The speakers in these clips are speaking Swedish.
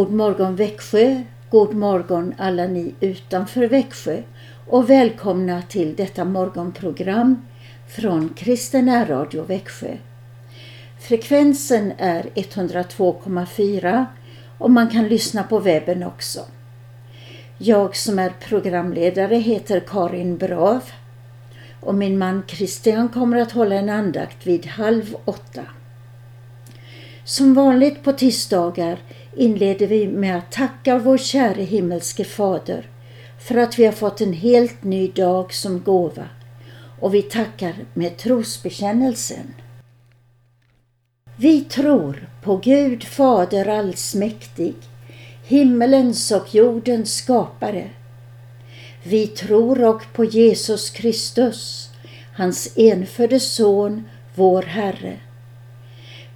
God morgon Växjö, god morgon alla ni utanför Växjö och välkomna till detta morgonprogram från Kristen Radio Växjö. Frekvensen är 102,4 och man kan lyssna på webben också. Jag som är programledare heter Karin Brav och min man Christian kommer att hålla en andakt vid halv åtta. Som vanligt på tisdagar inleder vi med att tacka vår käre himmelske Fader för att vi har fått en helt ny dag som gåva och vi tackar med trosbekännelsen. Vi tror på Gud Fader allsmäktig, himmelens och jordens skapare. Vi tror och på Jesus Kristus, hans enfödde Son, vår Herre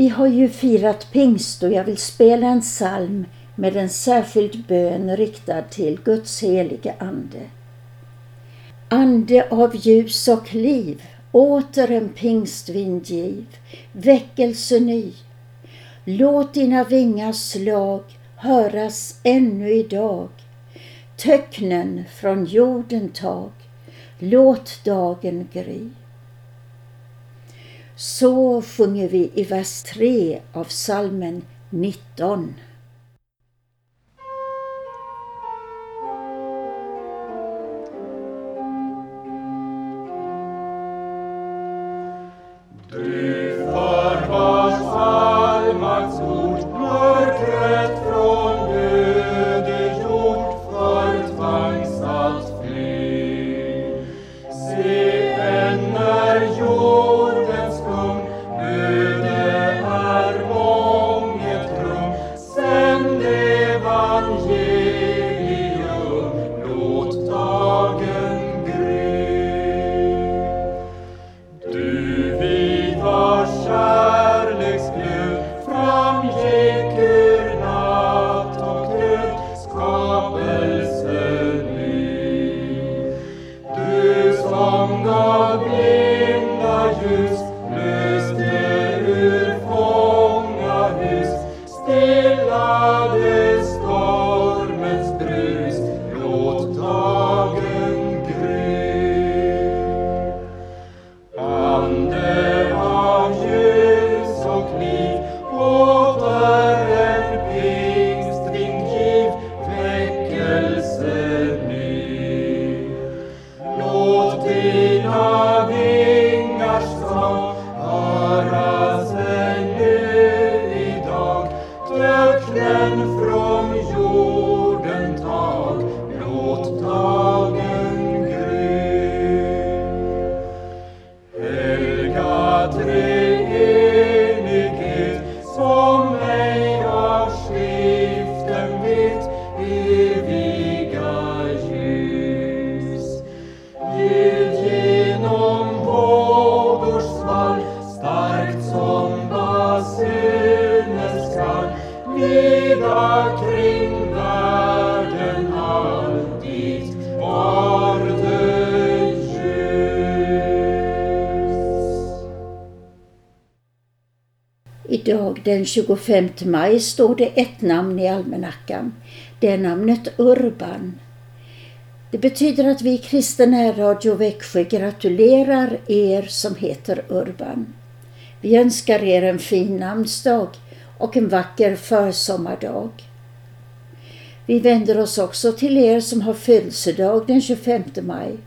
Vi har ju firat pingst och jag vill spela en psalm med en särskild bön riktad till Guds helige Ande. Ande av ljus och liv, åter en pingstvind giv, väckelse ny. Låt dina vingars slag höras ännu idag. Töcknen från jorden tag, låt dagen gry. Så sjunger vi i vers 3 av salmen 19. Den 25 maj står det ett namn i almanackan. Det är namnet Urban. Det betyder att vi kristen Radio Växjö gratulerar er som heter Urban. Vi önskar er en fin namnsdag och en vacker försommardag. Vi vänder oss också till er som har födelsedag den 25 maj.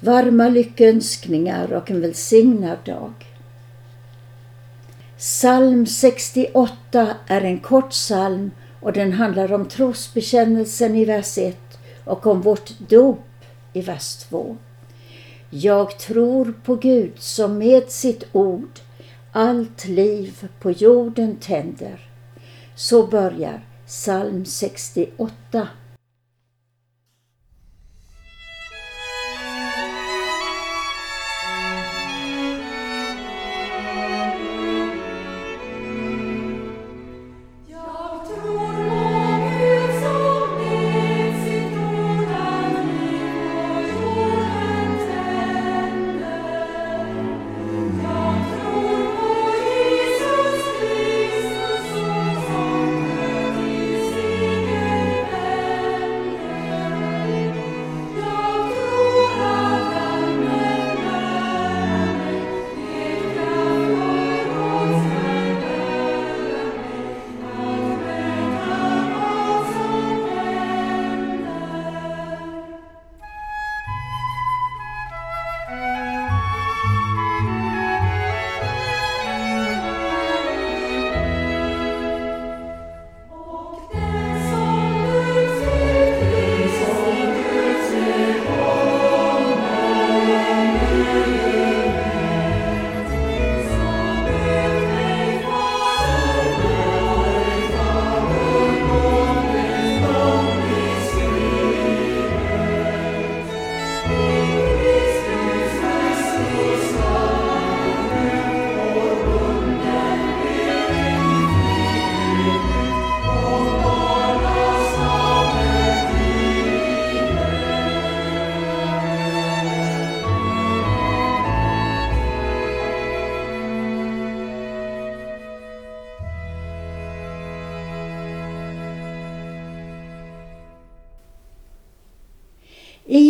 Varma lyckönskningar och en välsignad dag. Psalm 68 är en kort psalm och den handlar om trosbekännelsen i vers 1 och om vårt dop i vers 2. Jag tror på Gud som med sitt ord allt liv på jorden tänder. Så börjar psalm 68.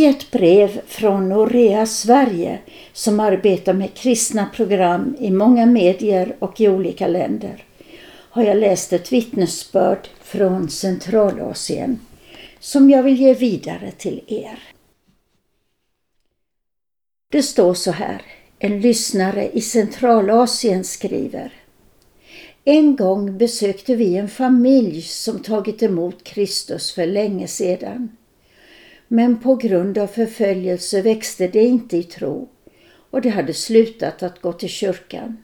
I ett brev från Norea Sverige som arbetar med kristna program i många medier och i olika länder har jag läst ett vittnesbörd från Centralasien som jag vill ge vidare till er. Det står så här. En lyssnare i Centralasien skriver En gång besökte vi en familj som tagit emot Kristus för länge sedan men på grund av förföljelse växte de inte i tro och de hade slutat att gå till kyrkan.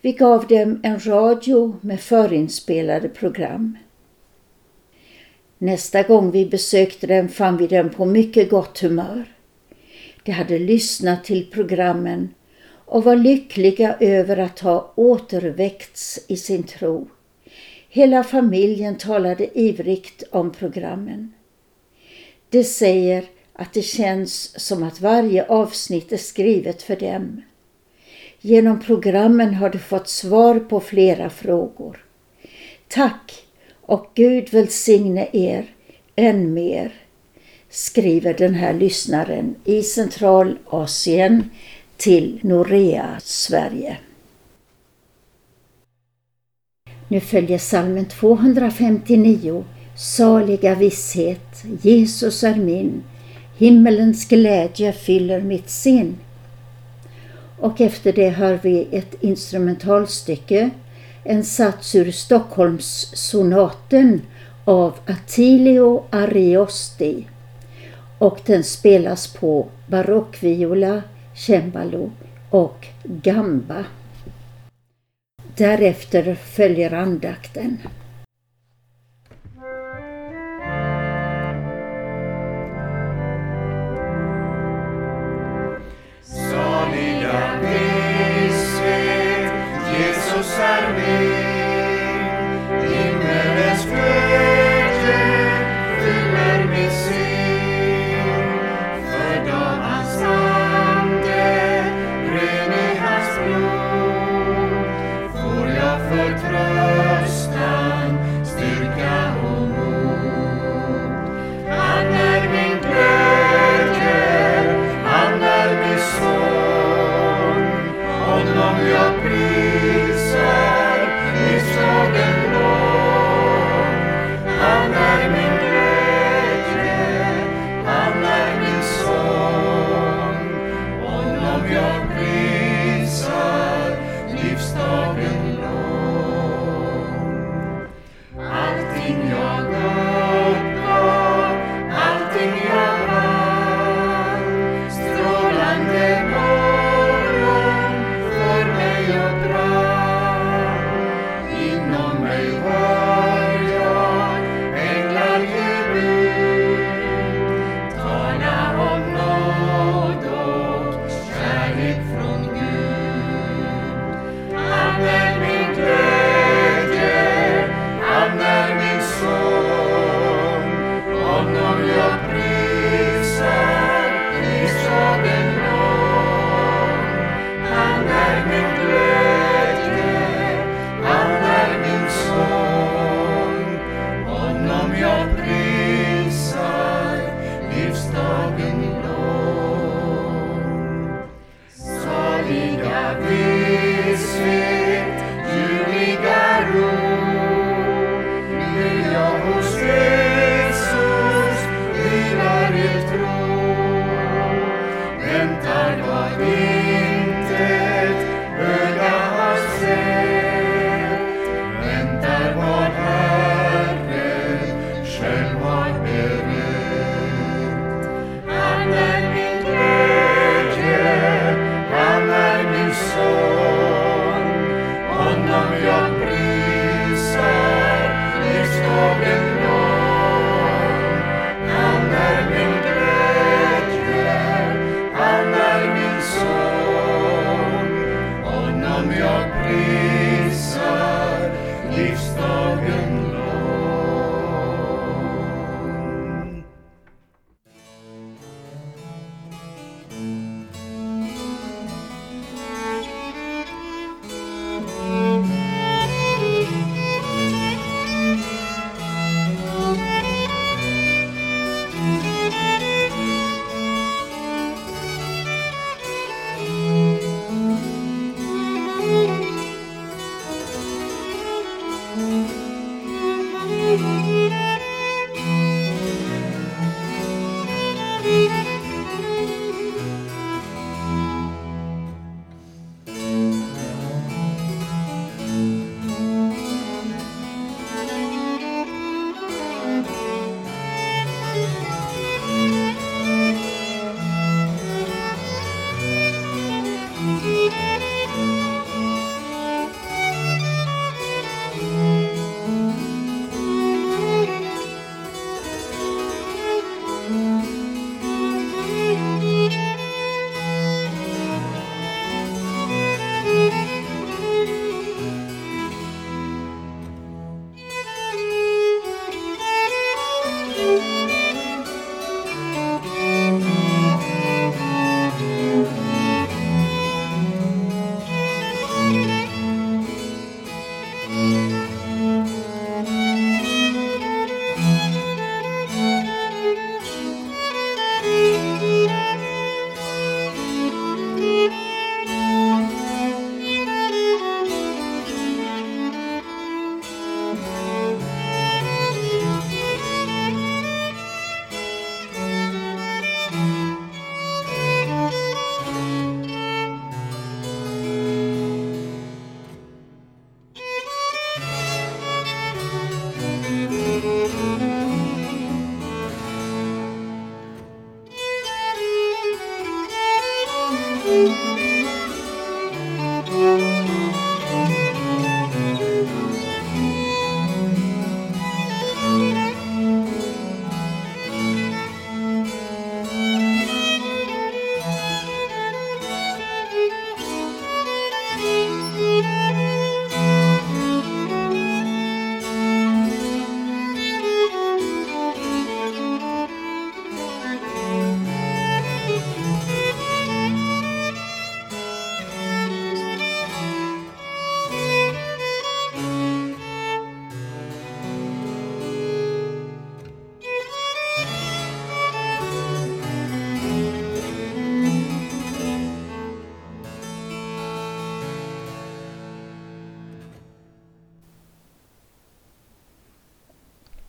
Vi gav dem en radio med förinspelade program. Nästa gång vi besökte dem fann vi dem på mycket gott humör. De hade lyssnat till programmen och var lyckliga över att ha återväckts i sin tro. Hela familjen talade ivrigt om programmen. Det säger att det känns som att varje avsnitt är skrivet för dem. Genom programmen har du fått svar på flera frågor. Tack och Gud välsigne er än mer, skriver den här lyssnaren i Centralasien till Norea, Sverige. Nu följer salmen 259 Saliga visshet, Jesus är min, himmelens glädje fyller mitt sinn. Och efter det hör vi ett instrumentalstycke, en sats ur Stockholmssonaten av Attilio Ariosti och den spelas på barockviola, cembalo och gamba. Därefter följer andakten. Amen.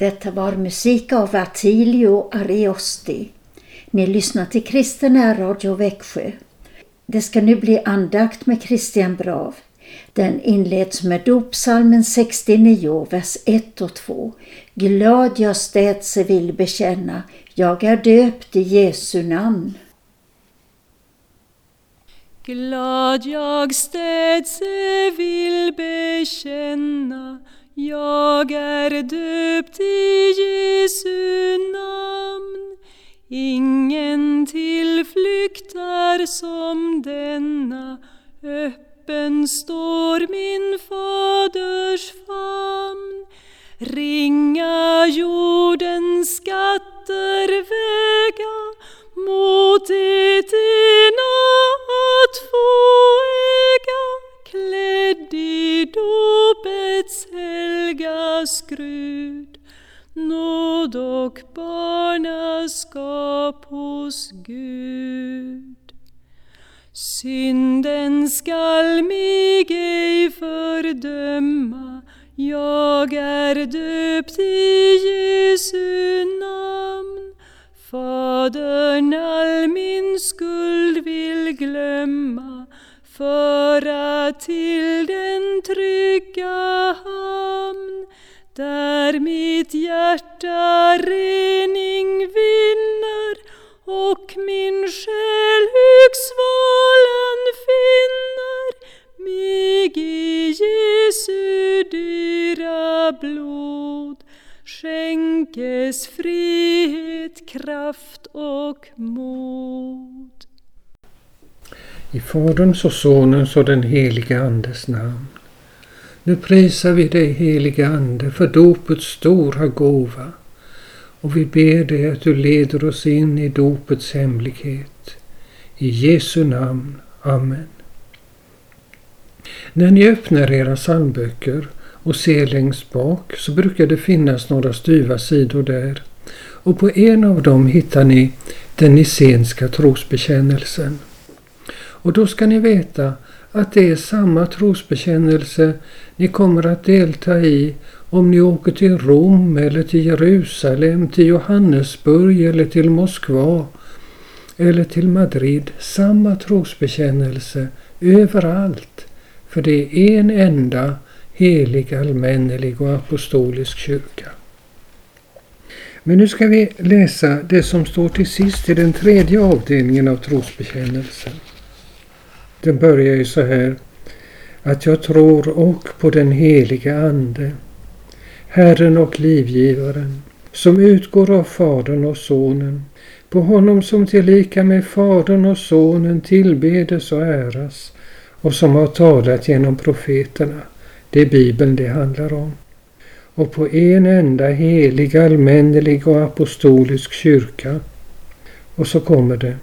Detta var musik av Attilio Ariosti. Ni lyssnar till Kristen Radio Växjö. Det ska nu bli andakt med Christian Brav. Den inleds med dopsalmen 69, vers 1 och 2. Glad jag städse vill bekänna, jag är döpt i Jesu namn. Glad jag städse vill bekänna, jag är döpt i Jesu namn. Ingen tillflykt är som denna, öppen står min faders famn. Ringa jordens skatter väga mot det ena att få äga klädd i dopets helga skrud nåd och barnaskap hos Gud. Synden skall mig ej fördöma, jag är döpt i Jesu namn. Fadern all min skuld vill glömma, föra till den trygga hamn, där mitt hjärta rening vinner och min själ hög svalan finner mig i Jesu dyra blod skänkes frihet, kraft och mod. I Faderns och Sonens och den helige Andes namn. Nu prisar vi dig helige Ande för dopets stora gåva och vi ber dig att du leder oss in i dopets hemlighet. I Jesu namn. Amen. När ni öppnar era psalmböcker och ser längst bak så brukar det finnas några styva sidor där och på en av dem hittar ni den nicenska trosbekännelsen. Och då ska ni veta att det är samma trosbekännelse ni kommer att delta i om ni åker till Rom eller till Jerusalem, till Johannesburg eller till Moskva eller till Madrid. Samma trosbekännelse överallt. För det är en enda helig, allmännelig och apostolisk kyrka. Men nu ska vi läsa det som står till sist i den tredje avdelningen av trosbekännelsen. Den börjar ju så här. Att jag tror och på den helige Ande, Herren och livgivaren, som utgår av Fadern och Sonen, på honom som tillika med Fadern och Sonen tillbedes och äras och som har talat genom profeterna. Det är Bibeln det handlar om. Och på en enda helig, allmännelig och apostolisk kyrka. Och så kommer det.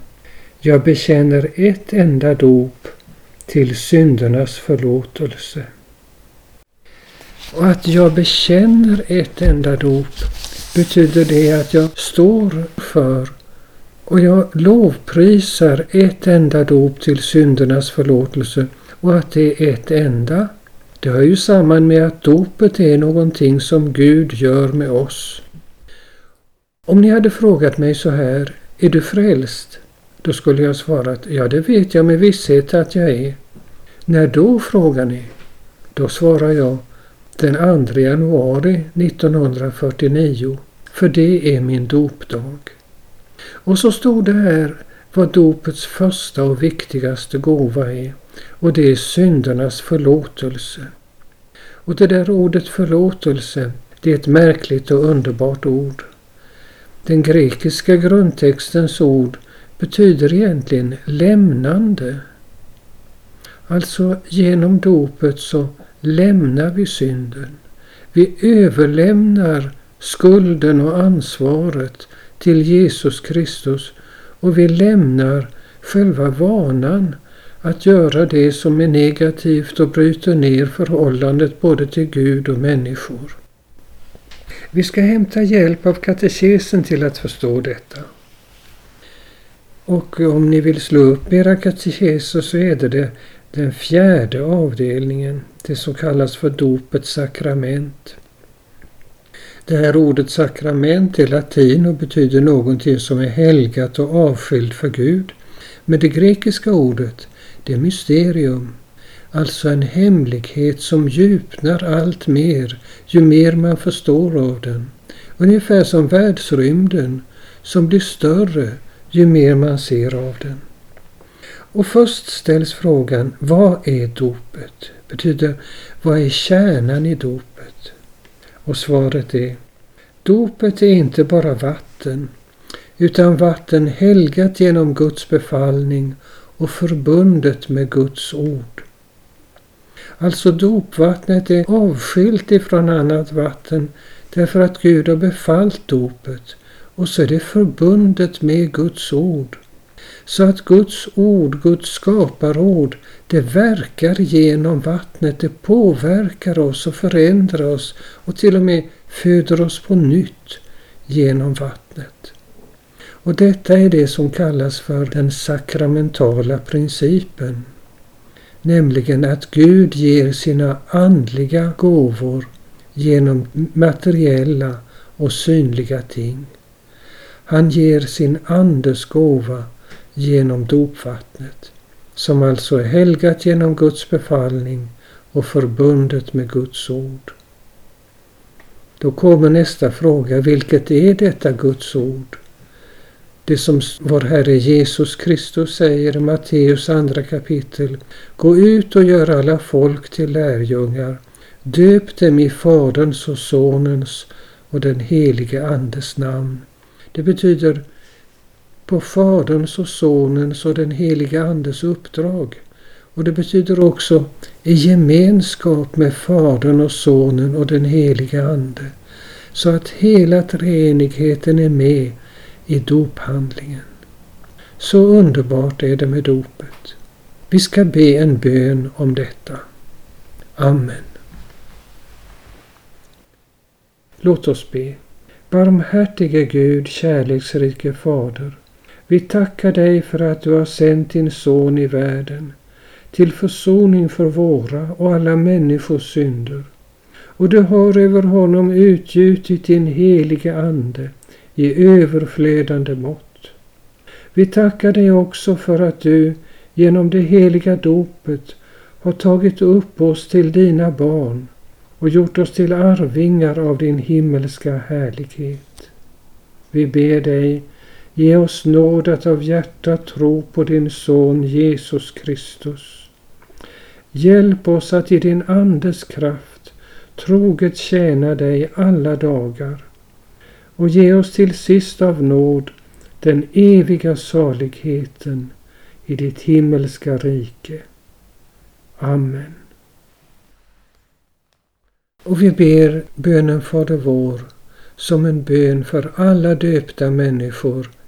Jag bekänner ett enda dop till syndernas förlåtelse. Och att jag bekänner ett enda dop betyder det att jag står för och jag lovprisar ett enda dop till syndernas förlåtelse och att det är ett enda. Det hör ju samman med att dopet är någonting som Gud gör med oss. Om ni hade frågat mig så här, är du frälst? Då skulle jag svarat, ja det vet jag med visshet att jag är. När då, frågar ni? Då svarar jag, den 2 januari 1949, för det är min dopdag. Och så stod det här vad dopets första och viktigaste gåva är, och det är syndernas förlåtelse. Och det där ordet förlåtelse, det är ett märkligt och underbart ord. Den grekiska grundtextens ord betyder egentligen lämnande. Alltså genom dopet så lämnar vi synden. Vi överlämnar skulden och ansvaret till Jesus Kristus och vi lämnar själva vanan att göra det som är negativt och bryter ner förhållandet både till Gud och människor. Vi ska hämta hjälp av katekesen till att förstå detta. Och om ni vill slå upp era katekeser så är det, det den fjärde avdelningen, det som kallas för dopets sakrament. Det här ordet sakrament är latin och betyder någonting som är helgat och avskilt för Gud. Men det grekiska ordet, det är mysterium, alltså en hemlighet som djupnar allt mer ju mer man förstår av den. Ungefär som världsrymden som blir större ju mer man ser av den. Och först ställs frågan, vad är dopet? Betyder, vad är kärnan i dopet? Och svaret är, dopet är inte bara vatten, utan vatten helgat genom Guds befallning och förbundet med Guds ord. Alltså dopvattnet är avskilt ifrån annat vatten därför att Gud har befallt dopet och så är det förbundet med Guds ord. Så att Guds ord, Guds skaparord, det verkar genom vattnet, det påverkar oss och förändrar oss och till och med föder oss på nytt genom vattnet. Och detta är det som kallas för den sakramentala principen. Nämligen att Gud ger sina andliga gåvor genom materiella och synliga ting. Han ger sin andes gåva genom dopvattnet, som alltså är helgat genom Guds befallning och förbundet med Guds ord. Då kommer nästa fråga, vilket är detta Guds ord? Det som vår Herre Jesus Kristus säger i Matteus andra kapitel. Gå ut och gör alla folk till lärjungar. Döp dem i Faderns och Sonens och den helige Andes namn. Det betyder på Faderns och Sonens och den helige Andes uppdrag. Och det betyder också i gemenskap med Fadern och Sonen och den helige Ande. Så att hela treenigheten är med i dophandlingen. Så underbart är det med dopet. Vi ska be en bön om detta. Amen. Låt oss be. Barmhärtige Gud, kärleksrike Fader. Vi tackar dig för att du har sänt din son i världen till försoning för våra och alla människors synder. Och du har över honom utgjutit din helige Ande i överflödande mått. Vi tackar dig också för att du genom det heliga dopet har tagit upp oss till dina barn och gjort oss till arvingar av din himmelska härlighet. Vi ber dig, ge oss nåd att av hjärtat tro på din son Jesus Kristus. Hjälp oss att i din Andes kraft troget tjäna dig alla dagar och ge oss till sist av nåd den eviga saligheten i ditt himmelska rike. Amen. Och vi ber bönen Fader vår som en bön för alla döpta människor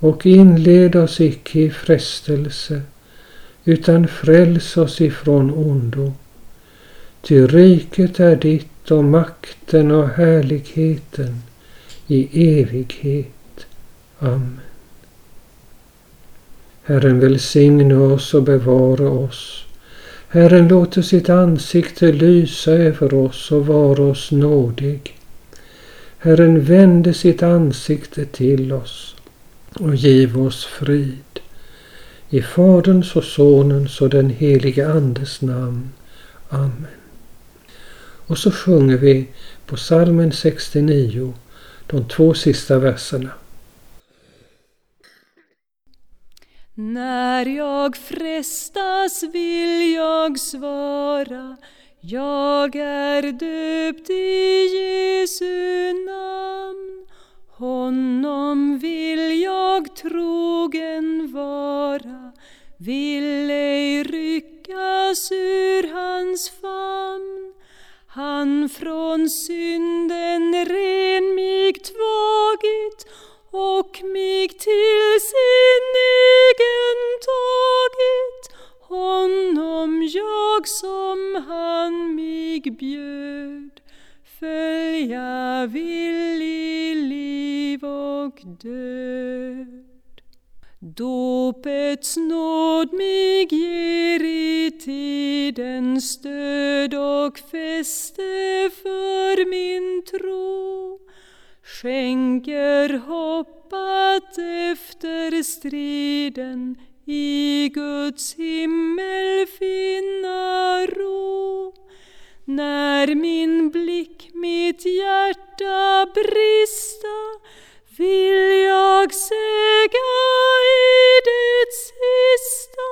Och inled oss icke i frestelse utan fräls oss ifrån ondo. Ty riket är ditt och makten och härligheten i evighet. Amen. Herren välsigne oss och bevara oss. Herren låter sitt ansikte lysa över oss och vara oss nådig. Herren vände sitt ansikte till oss och giv oss frid. I Faderns och Sonens och den helige Andes namn. Amen. Och så sjunger vi på salmen 69 de två sista verserna. När jag frestas vill jag svara jag är döpt i Jesu namn honom vill jag trogen vara vill ej ryckas ur hans famn. Han från synden ren mig tvagit och mig till sin egen tagit. Honom jag som han mig bjöd följa vill och död. Dopets nåd mig ger i tiden stöd och fäste för min tro skänker hopp att efter striden i Guds himmel finna ro. När min blick mitt hjärta brista vill jag säga i det sista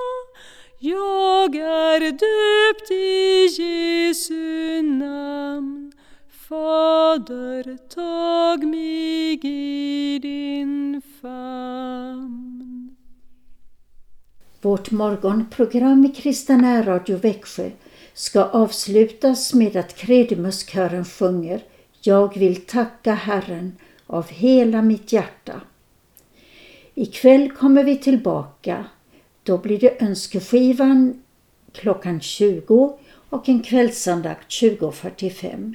jag är döpt i Jesu namn Fader, tag mig i din famn. Vårt morgonprogram i Kristen Radio Växjö ska avslutas med att Kredimuskören sjunger Jag vill tacka Herren av hela mitt hjärta. Ikväll kommer vi tillbaka. Då blir det önskeskivan klockan 20 och en kvällsandakt 20.45.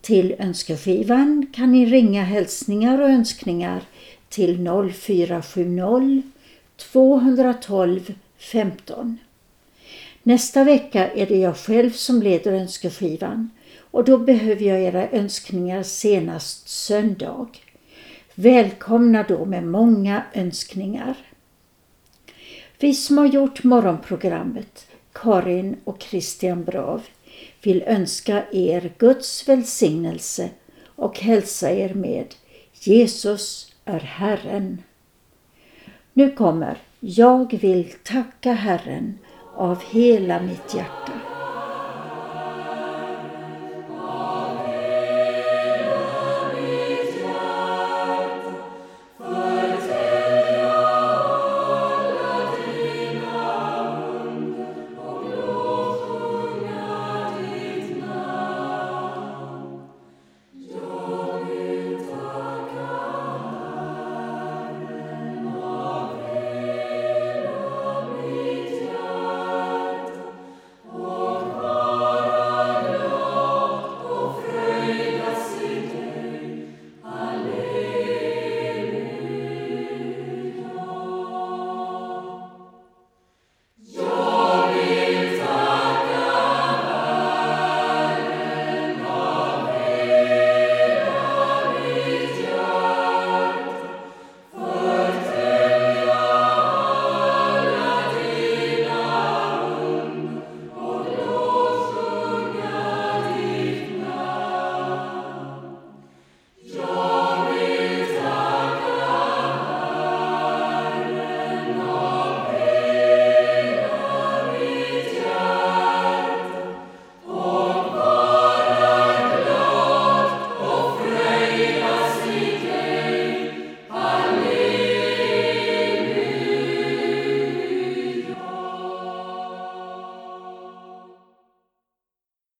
Till önskeskivan kan ni ringa hälsningar och önskningar till 0470 212 15. Nästa vecka är det jag själv som leder önskeskivan och då behöver jag era önskningar senast söndag. Välkomna då med många önskningar. Vi som har gjort morgonprogrammet, Karin och Christian Brav, vill önska er Guds välsignelse och hälsa er med Jesus är Herren. Nu kommer Jag vill tacka Herren av hela mitt hjärta.